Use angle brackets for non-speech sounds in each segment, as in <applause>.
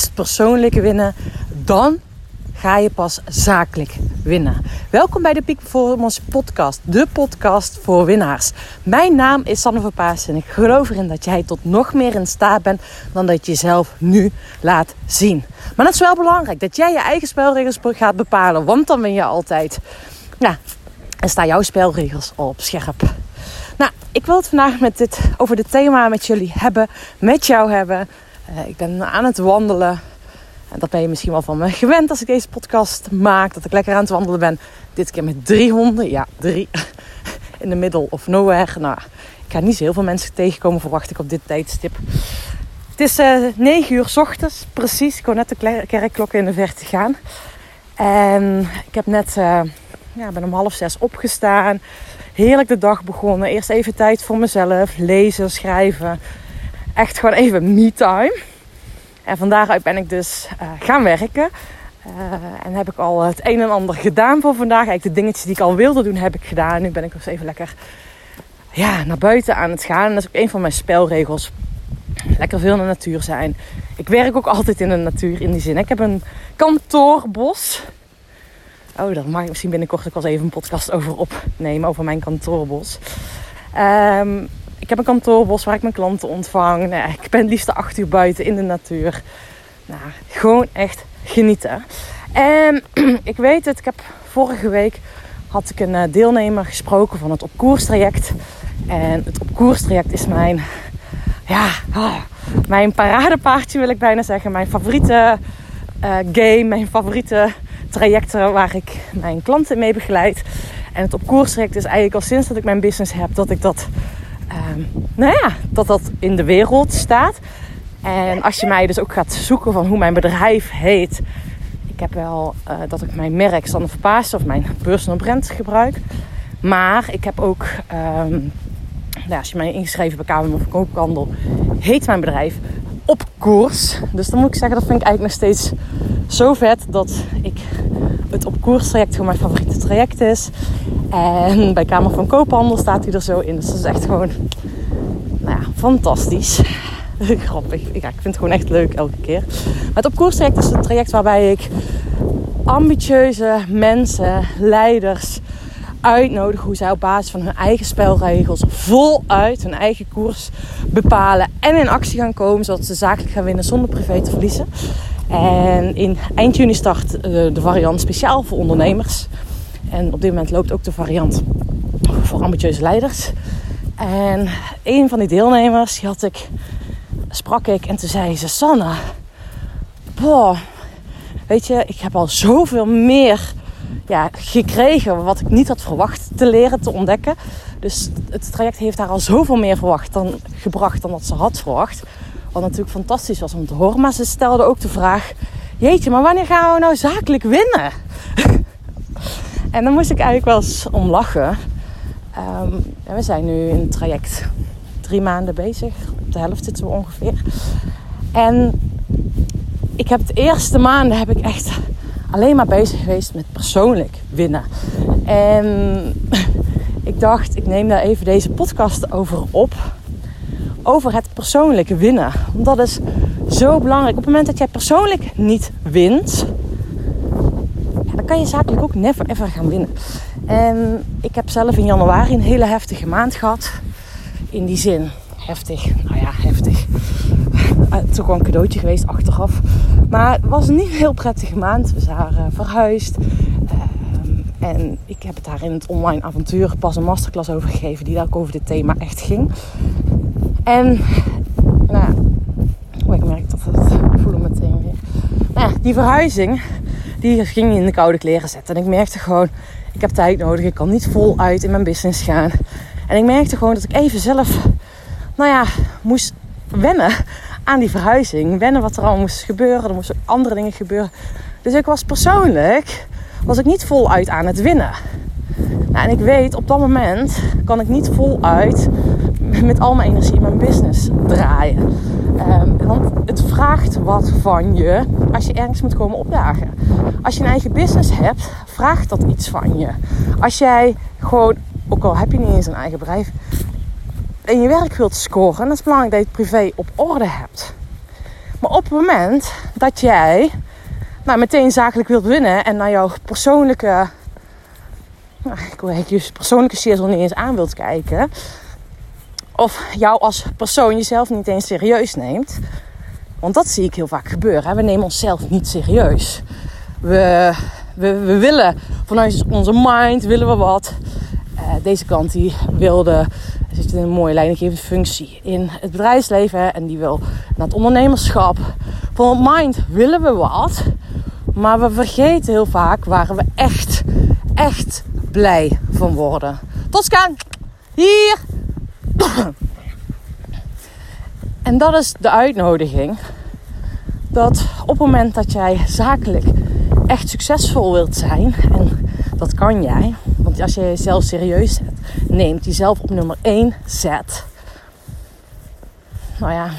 eerst persoonlijk winnen, dan ga je pas zakelijk winnen. Welkom bij de Peak Performance Podcast, de podcast voor winnaars. Mijn naam is Sanne Verpaas en ik geloof erin dat jij tot nog meer in staat bent dan dat je jezelf nu laat zien. Maar het is wel belangrijk dat jij je eigen spelregels gaat bepalen, want dan win je altijd. Ja, en staan jouw spelregels op scherp. Nou, ik wil het vandaag met dit, over dit thema met jullie hebben, met jou hebben. Uh, ik ben aan het wandelen en dat ben je misschien wel van me gewend als ik deze podcast maak. Dat ik lekker aan het wandelen ben. Dit keer met drie honden. Ja, drie. <laughs> In de middle of nowhere. Nou, ik ga niet zo heel veel mensen tegenkomen, verwacht ik op dit tijdstip. Het is uh, eh, 9 uur s ochtends, precies. Ik kon net de kerkklokken in de verte gaan. En ik heb net, uh, ja, ben om half zes opgestaan. Heerlijk de dag begonnen. Eerst even tijd voor mezelf. Lezen, schrijven. Echt gewoon even me-time. En van daaruit ben ik dus uh, gaan werken. Uh, en heb ik al het een en ander gedaan voor vandaag. Eigenlijk de dingetjes die ik al wilde doen, heb ik gedaan. Nu ben ik dus even lekker ja, naar buiten aan het gaan. En dat is ook een van mijn spelregels. Lekker veel in de natuur zijn. Ik werk ook altijd in de natuur in die zin. Ik heb een kantoorbos. Oh, daar mag ik misschien binnenkort ook wel eens even een podcast over opnemen. Over mijn kantoorbos. Um, ik heb een kantoorbos waar ik mijn klanten ontvang. Nou, ik ben het liefst acht uur buiten in de natuur. Nou, gewoon echt genieten. En <clears throat> ik weet het, ik heb vorige week had ik een eh, deelnemer gesproken van het opkoerstraject. En het opkoerstraject is mijn, ja, oh, mijn paradepaardje wil ik bijna zeggen. Mijn favoriete uh, game, mijn favoriete trajecten waar ik mijn klanten mee begeleid. En het opkoerstraject is eigenlijk al sinds dat ik mijn business heb dat ik dat Ehm, nou ja, dat dat in de wereld staat. En als je mij dus ook gaat zoeken van hoe mijn bedrijf heet. Ik heb wel uh, dat ik mijn merk Sanne Verpaas of mijn personal brand gebruik. Maar ik heb ook, um, nou, als je mij ingeschreven bij Kamer van Koophandel, heet mijn bedrijf op koers. Dus dan moet ik zeggen, dat vind ik eigenlijk nog steeds zo vet dat ik het op koers traject gewoon mijn favoriete traject is. En bij Kamer van Koophandel staat hij er zo in. Dus dat is echt gewoon nou ja, fantastisch. <laughs> Grappig. Ik vind het gewoon echt leuk elke keer. Maar het op koers traject is een traject waarbij ik ambitieuze mensen, leiders uitnodig hoe zij op basis van hun eigen spelregels voluit hun eigen koers bepalen en in actie gaan komen zodat ze zakelijk gaan winnen zonder privé te verliezen. En in eind juni start uh, de variant speciaal voor ondernemers. En op dit moment loopt ook de variant voor ambitieuze leiders. En een van die deelnemers, die had ik, sprak ik en toen zei ze: Sanne, boah, weet je, ik heb al zoveel meer ja, gekregen wat ik niet had verwacht te leren, te ontdekken. Dus het traject heeft haar al zoveel meer verwacht dan, gebracht dan wat ze had verwacht. Wat natuurlijk fantastisch was om te horen. Maar ze stelde ook de vraag: Jeetje, maar wanneer gaan we nou zakelijk winnen? <laughs> en dan moest ik eigenlijk wel eens om lachen. Um, we zijn nu in het traject drie maanden bezig. Op de helft zitten we ongeveer. En ik heb de eerste maanden heb ik echt alleen maar bezig geweest met persoonlijk winnen. En <laughs> ik dacht, ik neem daar even deze podcast over op over het persoonlijke winnen. Want dat is zo belangrijk. Op het moment dat jij persoonlijk niet wint, kan je zakelijk ook never ever gaan winnen. En ik heb zelf in januari een hele heftige maand gehad. In die zin, heftig. Nou ja, heftig. Het is ook wel een cadeautje geweest achteraf. Maar het was een niet heel prettige maand. We waren verhuisd. Ehm, en ik heb het daar in het online avontuur pas een masterclass over gegeven. Die daar ook over dit thema echt ging. En nou, oh, ik merk dat het, ik voel hem meteen weer. Nou, die verhuizing, die ging in de koude kleren zetten. En ik merkte gewoon, ik heb tijd nodig. Ik kan niet voluit in mijn business gaan. En ik merkte gewoon dat ik even zelf, nou ja, moest wennen aan die verhuizing. Wennen wat er al moest gebeuren. Er moesten andere dingen gebeuren. Dus ik was persoonlijk, was ik niet voluit aan het winnen. Nou, en ik weet, op dat moment kan ik niet voluit met al mijn energie mijn business draaien. Want het vraagt wat van je als je ergens moet komen opdagen. Als je een eigen business hebt, vraagt dat iets van je. Als jij gewoon, ook al heb je niet eens een eigen bedrijf, in je werk wilt scoren, dan is het belangrijk dat je het privé op orde hebt. Maar op het moment dat jij nou, meteen zakelijk wilt winnen en naar jouw persoonlijke, nou, ik wil persoonlijke shizzle niet eens aan wilt kijken, of jou als persoon jezelf niet eens serieus neemt, want dat zie ik heel vaak gebeuren. Hè? We nemen onszelf niet serieus. We, we, we willen vanuit onze mind willen we wat. Uh, deze kant die wilde zit in een mooie leidinggevende functie in het bedrijfsleven en die wil naar het ondernemerschap. Van mind willen we wat, maar we vergeten heel vaak waar we echt, echt blij van worden. Tosca, hier! <coughs> En dat is de uitnodiging. Dat op het moment dat jij zakelijk echt succesvol wilt zijn, en dat kan jij, want als je jezelf serieus zet, neemt, jezelf op nummer 1 zet, nou ja,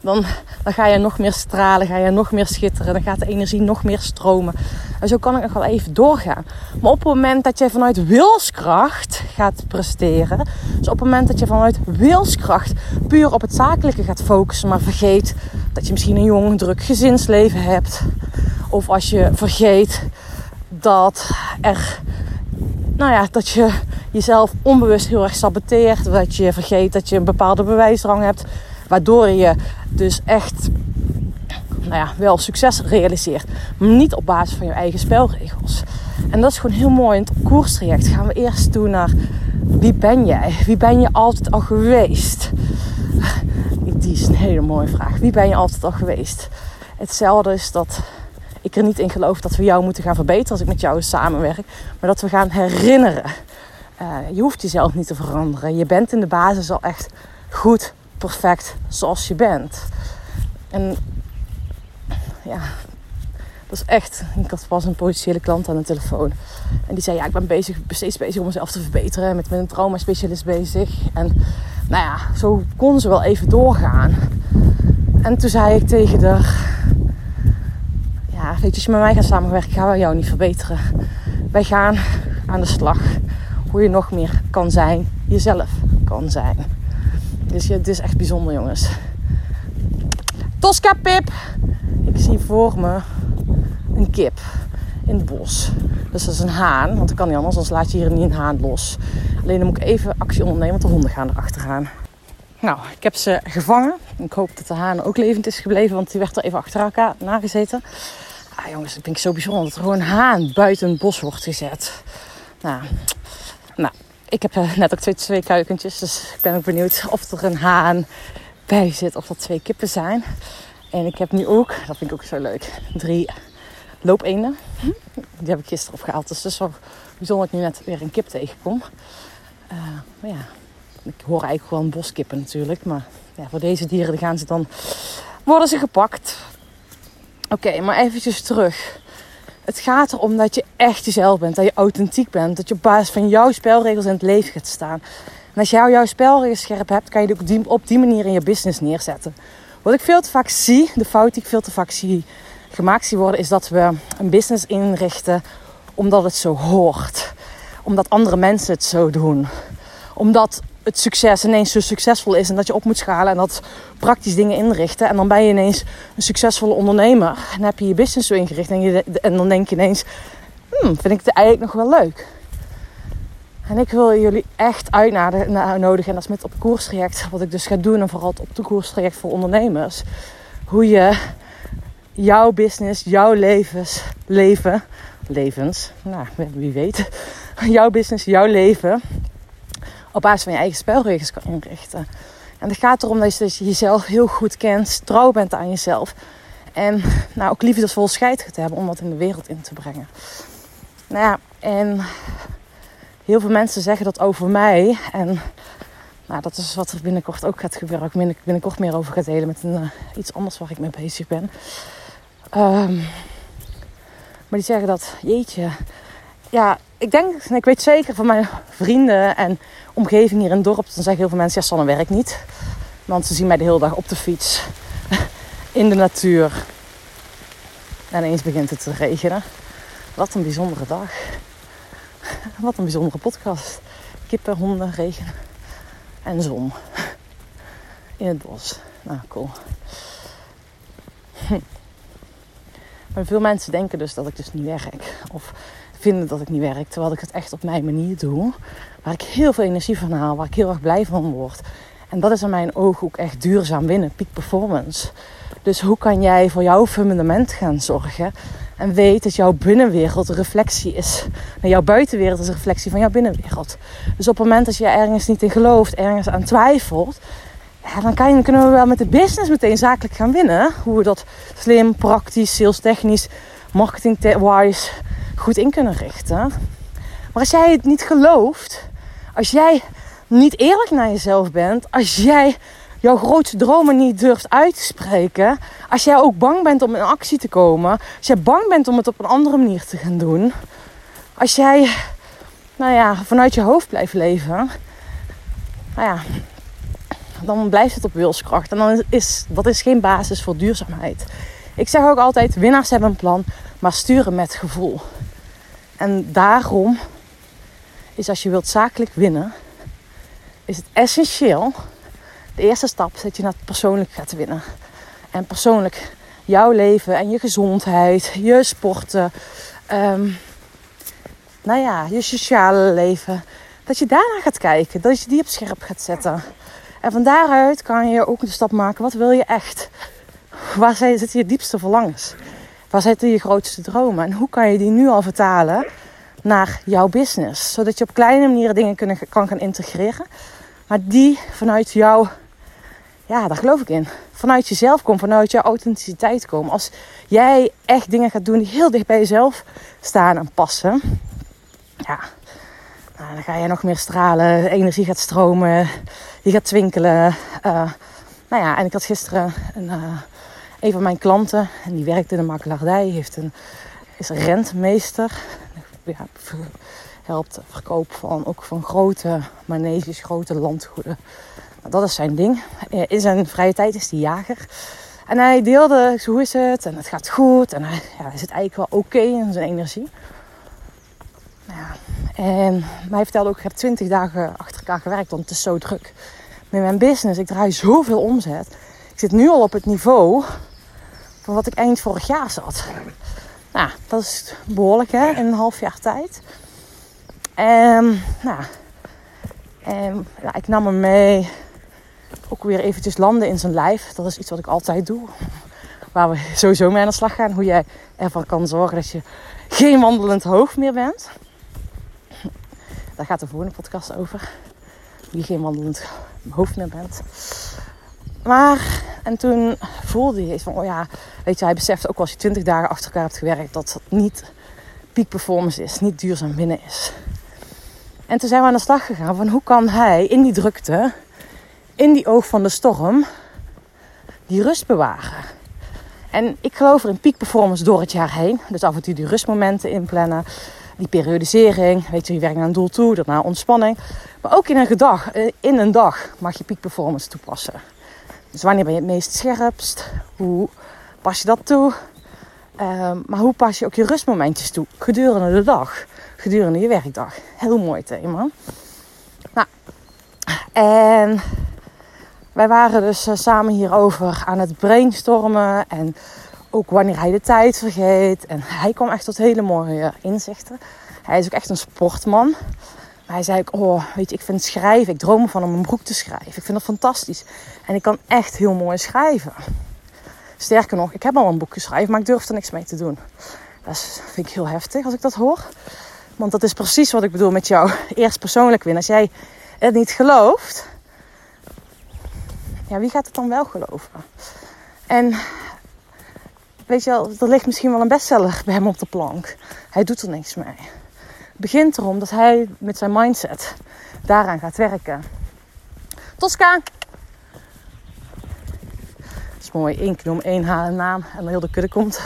dan, dan ga je nog meer stralen, ga je nog meer schitteren, dan gaat de energie nog meer stromen. En zo kan ik nog wel even doorgaan. Maar op het moment dat je vanuit wilskracht gaat presteren, dus op het moment dat je vanuit wilskracht puur op het zakelijke gaat focussen, maar vergeet dat je misschien een jong, druk gezinsleven hebt, of als je vergeet dat er nou ja, dat je jezelf onbewust heel erg saboteert. Dat je vergeet dat je een bepaalde bewijsdrang hebt. Waardoor je dus echt nou ja, wel succes realiseert. Maar niet op basis van je eigen spelregels. En dat is gewoon heel mooi. In het koerstraject gaan we eerst toe naar wie ben jij? Wie ben je altijd al geweest? Die is een hele mooie vraag. Wie ben je altijd al geweest? Hetzelfde is dat ik er niet in geloof dat we jou moeten gaan verbeteren als ik met jou samenwerk. Maar dat we gaan herinneren. Uh, je hoeft jezelf niet te veranderen. Je bent in de basis al echt goed, perfect zoals je bent. En ja, dat is echt. Ik had pas een potentiële klant aan de telefoon. En die zei: Ja, ik ben bezig, steeds bezig om mezelf te verbeteren. Met, met een trauma-specialist bezig. En nou ja, zo kon ze wel even doorgaan. En toen zei ik tegen haar ja, weet je, als je met mij gaat samenwerken, gaan we jou niet verbeteren. Wij gaan aan de slag. Hoe je nog meer kan zijn, jezelf kan zijn. Dus het is echt bijzonder, jongens. Tosca Pip! Ik zie voor me een kip in het bos. Dus dat is een haan, want dat kan niet anders, anders laat je hier niet een haan los. Alleen dan moet ik even actie ondernemen, want de honden gaan erachteraan. Nou, ik heb ze gevangen. Ik hoop dat de haan ook levend is gebleven, want die werd er even achter elkaar nagezeten. Ah, jongens, dat vind ik zo bijzonder dat er gewoon een haan buiten een bos wordt gezet. Nou, nou ik heb eh, net ook twee, twee kuikentjes, dus ik ben ook benieuwd of er een haan bij zit of dat twee kippen zijn. En ik heb nu ook, dat vind ik ook zo leuk, drie loopeenden. Die heb ik gisteren opgehaald. Dus het is wel bijzonder dat ik nu net weer een kip tegenkom. Uh, maar ja, ik hoor eigenlijk gewoon boskippen natuurlijk. Maar ja, voor deze dieren gaan ze dan, worden ze gepakt. Oké, maar eventjes terug. Het gaat erom dat je echt jezelf bent, dat je authentiek bent, dat je op basis van jouw spelregels in het leven gaat staan. En als jij jouw spelregels scherp hebt, kan je die die, op die manier in je business neerzetten. Wat ik veel te vaak zie, de fout die ik veel te vaak zie gemaakt zie worden, is dat we een business inrichten omdat het zo hoort. Omdat andere mensen het zo doen. Omdat het succes ineens zo succesvol is en dat je op moet schalen en dat praktisch dingen inrichten. En dan ben je ineens een succesvolle ondernemer en heb je je business zo ingericht en, je, en dan denk je ineens, hmm, vind ik het eigenlijk nog wel leuk. En ik wil jullie echt uitnodigen, en dat is met op koerstraject, wat ik dus ga doen, en vooral op de koerstraject voor ondernemers. Hoe je jouw business, jouw levens, leven, levens, nou wie weet, jouw business, jouw leven op basis van je eigen spelregels kan inrichten. En het gaat erom dat je jezelf heel goed kent, trouw bent aan jezelf. En nou, ook liefdevol scheid te hebben om dat in de wereld in te brengen. Nou ja, en heel veel mensen zeggen dat over mij. En nou, dat is wat er binnenkort ook gaat gebeuren. Waar ik binnenkort meer over ga delen met een, uh, iets anders waar ik mee bezig ben. Um, maar die zeggen dat, jeetje, ja, ik denk, ik weet zeker van mijn vrienden en omgeving hier in het dorp, dan zeggen heel veel mensen, ja, Sanne werkt niet. Want ze zien mij de hele dag op de fiets, <laughs> in de natuur. En ineens begint het te regenen. Wat een bijzondere dag. <laughs> Wat een bijzondere podcast. Kippen, honden, regen en zon. <laughs> In het bos. Nou, cool. Maar veel mensen denken dus dat ik dus niet werk. Of vinden dat ik niet werk. Terwijl ik het echt op mijn manier doe. Waar ik heel veel energie van haal. Waar ik heel erg blij van word. En dat is in mijn ogen ook echt duurzaam winnen. Peak performance. Dus hoe kan jij voor jouw fundament gaan zorgen? En weet dat jouw binnenwereld een reflectie is. Nou, jouw buitenwereld is een reflectie van jouw binnenwereld. Dus op het moment dat je ergens niet in gelooft, ergens aan twijfelt. Ja, dan kan kunnen we wel met de business meteen zakelijk gaan winnen. Hoe we dat slim, praktisch, sales technisch, marketing-wise goed in kunnen richten. Maar als jij het niet gelooft, als jij niet eerlijk naar jezelf bent, als jij jouw grootste dromen niet durft uit te spreken, als jij ook bang bent om in actie te komen, als jij bang bent om het op een andere manier te gaan doen, als jij, nou ja, vanuit je hoofd blijft leven, nou ja, dan blijft het op wilskracht. En dan is dat is geen basis voor duurzaamheid. Ik zeg ook altijd: winnaars hebben een plan, maar sturen met gevoel. En daarom is als je wilt zakelijk winnen, is het essentieel. De eerste stap is dat je naar het persoonlijk gaat winnen. En persoonlijk jouw leven en je gezondheid, je sporten, um, nou ja, je sociale leven. Dat je daarna gaat kijken, dat je die op scherp gaat zetten. En van daaruit kan je ook de stap maken. Wat wil je echt? Waar zitten je diepste verlangens? Waar zitten je grootste dromen? En hoe kan je die nu al vertalen naar jouw business? Zodat je op kleine manieren dingen kunnen, kan gaan integreren. Maar die vanuit jou, ja, daar geloof ik in. Vanuit jezelf komen, vanuit jouw authenticiteit komen. Als jij echt dingen gaat doen die heel dicht bij jezelf staan en passen. Ja, nou, dan ga je nog meer stralen. Energie gaat stromen. Je gaat twinkelen. Uh, nou ja, en ik had gisteren een, uh, een van mijn klanten. En die werkt in de makelaardij. Heeft een, is een rentmeester. Ja, helpt verkoop van, ook van grote maneges, grote landgoeden. Nou, dat is zijn ding. Eh, in zijn vrije tijd is hij jager. En hij deelde, hoe is het? En het gaat goed. En hij, ja, hij zit eigenlijk wel oké in zijn energie. Nou ja, en hij vertelde ook, ik heb twintig dagen achter elkaar gewerkt, want het is zo druk. Met mijn business, ik draai zoveel omzet. Ik zit nu al op het niveau van wat ik eind vorig jaar zat. Nou, dat is behoorlijk hè, in een half jaar tijd. En, nou, en ja, ik nam hem mee. Ook weer eventjes landen in zijn lijf. Dat is iets wat ik altijd doe. Waar we sowieso mee aan de slag gaan. Hoe jij ervan kan zorgen dat je geen wandelend hoofd meer bent. Daar gaat de volgende podcast over. Je geen wandelend hoofd meer bent. Maar, en toen voelde je van, oh ja, weet je, hij beseft ook als je 20 dagen achter elkaar hebt gewerkt, dat het niet peak performance is, niet duurzaam binnen is. En toen zijn we aan de slag gegaan van hoe kan hij in die drukte, in die oog van de storm, die rust bewaren. En ik geloof er in peak performance door het jaar heen. Dus af en toe die rustmomenten inplannen. Die periodisering. Weet je, je werkt naar een doel toe, daarna ontspanning. Maar ook in een, gedag, eh, in een dag mag je peak performance toepassen. Dus wanneer ben je het meest scherpst? Hoe pas je dat toe? Ehm, maar hoe pas je ook je rustmomentjes toe gedurende de dag? gedurende je werkdag. Heel mooi thema. Nou, en wij waren dus uh, samen hierover aan het brainstormen. En ook wanneer hij de tijd vergeet. En hij kwam echt tot hele mooie inzichten. Hij is ook echt een sportman. Maar hij zei ook, oh, weet je, ik vind schrijven, ik droom van om een boek te schrijven. Ik vind dat fantastisch. En ik kan echt heel mooi schrijven. Sterker nog, ik heb al een boek geschreven, maar ik durf er niks mee te doen. Dat vind ik heel heftig als ik dat hoor. Want dat is precies wat ik bedoel met jou. Eerst persoonlijk winnen. Als jij het niet gelooft, ja, wie gaat het dan wel geloven? En weet je wel, er ligt misschien wel een bestseller bij hem op de plank. Hij doet er niks mee. Het begint erom dat hij met zijn mindset daaraan gaat werken. Tosca! Dat is mooi. Eén knop, één haar naam en dan heel de kudde komt.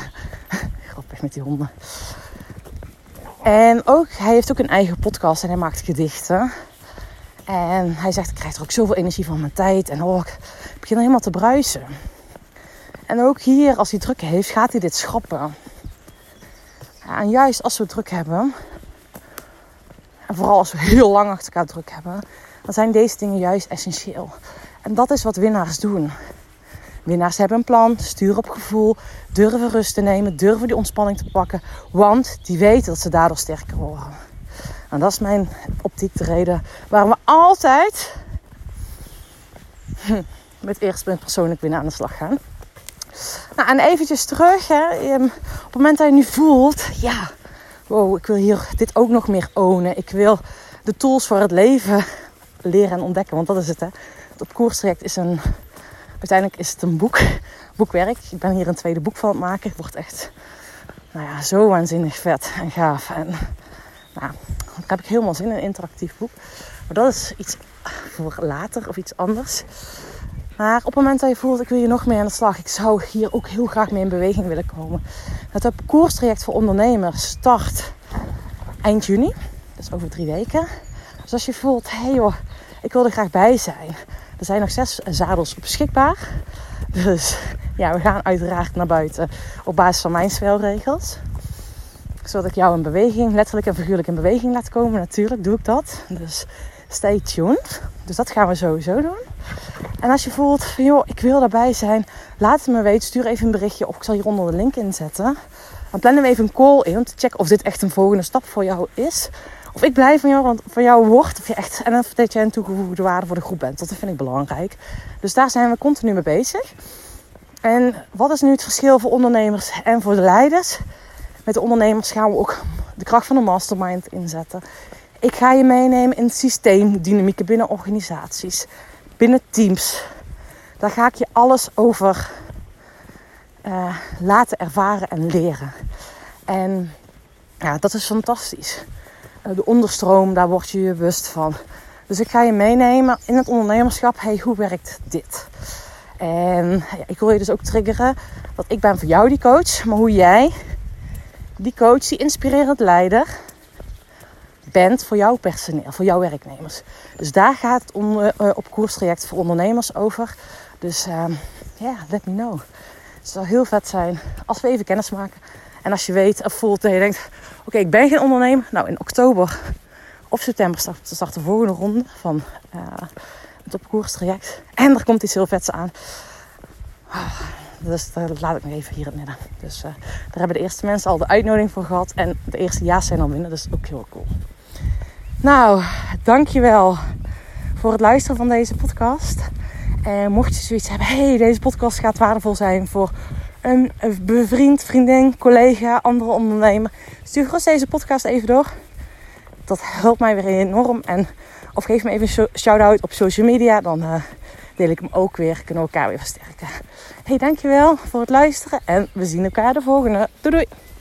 <laughs> Grappig met die honden. En ook, hij heeft ook een eigen podcast en hij maakt gedichten. En hij zegt, ik krijg er ook zoveel energie van mijn tijd. En oh, ik begin helemaal te bruisen. En ook hier, als hij druk heeft, gaat hij dit schrappen. En juist als we druk hebben, en vooral als we heel lang achter elkaar druk hebben, dan zijn deze dingen juist essentieel. En dat is wat winnaars doen. Winnaars hebben een plan, sturen op gevoel, durven rust te nemen, durven die ontspanning te pakken. Want die weten dat ze daardoor sterker worden. En dat is mijn optiek de reden waarom we altijd <laughs> met eerst punt persoonlijk winnen aan de slag gaan. Nou, en eventjes terug. Hè. Ehm, op het moment dat je nu voelt, ja, wow, ik wil hier dit ook nog meer ownen. Ik wil de tools voor het leven leren en ontdekken. Want dat is het, hè. Het op koerstraject is een, uiteindelijk is het een boek, boekwerk. Ik ben hier een tweede boek van het maken. Het wordt echt, nou ja, zo waanzinnig vet en gaaf. En nou, heb ik helemaal zin in, een interactief boek. Maar dat is iets voor later of iets anders. Maar op het moment dat je voelt, ik wil hier nog meer aan de slag. Ik zou hier ook heel graag mee in beweging willen komen. Het koerstraject voor ondernemers start eind juni. Dus over drie weken. Dus als je voelt, hé hey joh, ik wil er graag bij zijn. Er zijn nog zes zadels beschikbaar. Dus ja, we gaan uiteraard naar buiten op basis van mijn spelregels. Zodat ik jou in beweging, letterlijk en figuurlijk in beweging laat komen. Natuurlijk doe ik dat. Dus stay tuned. Dus dat gaan we sowieso doen. En als je voelt joh, ik wil daarbij zijn, laat het me weten. Stuur even een berichtje of ik zal hieronder de link inzetten. Dan plannen we even een call in om te checken of dit echt een volgende stap voor jou is. Of ik blij van jou, van jou word. Of je echt, en dat jij een toegevoegde waarde voor de groep bent. Dat vind ik belangrijk. Dus daar zijn we continu mee bezig. En wat is nu het verschil voor ondernemers en voor de leiders? Met de ondernemers gaan we ook de kracht van de mastermind inzetten. Ik ga je meenemen in systeemdynamieken binnen organisaties, binnen teams. Daar ga ik je alles over uh, laten ervaren en leren. En ja, dat is fantastisch. Uh, de onderstroom, daar word je je bewust van. Dus ik ga je meenemen in het ondernemerschap. Hey, hoe werkt dit? En ja, ik wil je dus ook triggeren dat ik ben voor jou die coach. Maar hoe jij die coach, die inspirerend leider bent voor jouw personeel, voor jouw werknemers. Dus daar gaat het om, uh, op koerstraject voor ondernemers over. Dus ehm, ja, let me know. Het zou heel vet zijn als we even kennis maken. En als je weet of voelt dat je denkt: oké, ik ben geen ondernemer. Nou, in oktober of september start, de volgende ronde van uh, het op koerstraject. En er komt iets heel vets aan. Dus dat laat ik nog even hier in het midden. Dus daar hebben de eerste mensen al de uitnodiging voor gehad. En de eerste ja's zijn al binnen. Dus ook heel cool. Nou, dankjewel voor het luisteren van deze podcast. En mocht je zoiets hebben, hey, deze podcast gaat waardevol zijn voor een bevriend, vriendin, collega, andere ondernemer. Stuur gerust deze podcast even door. Dat helpt mij weer enorm. En, of geef me even een shout-out op social media. Dan uh, deel ik hem ook weer. Kunnen we elkaar weer versterken. Hey, dankjewel voor het luisteren. En we zien elkaar de volgende. Doei doei!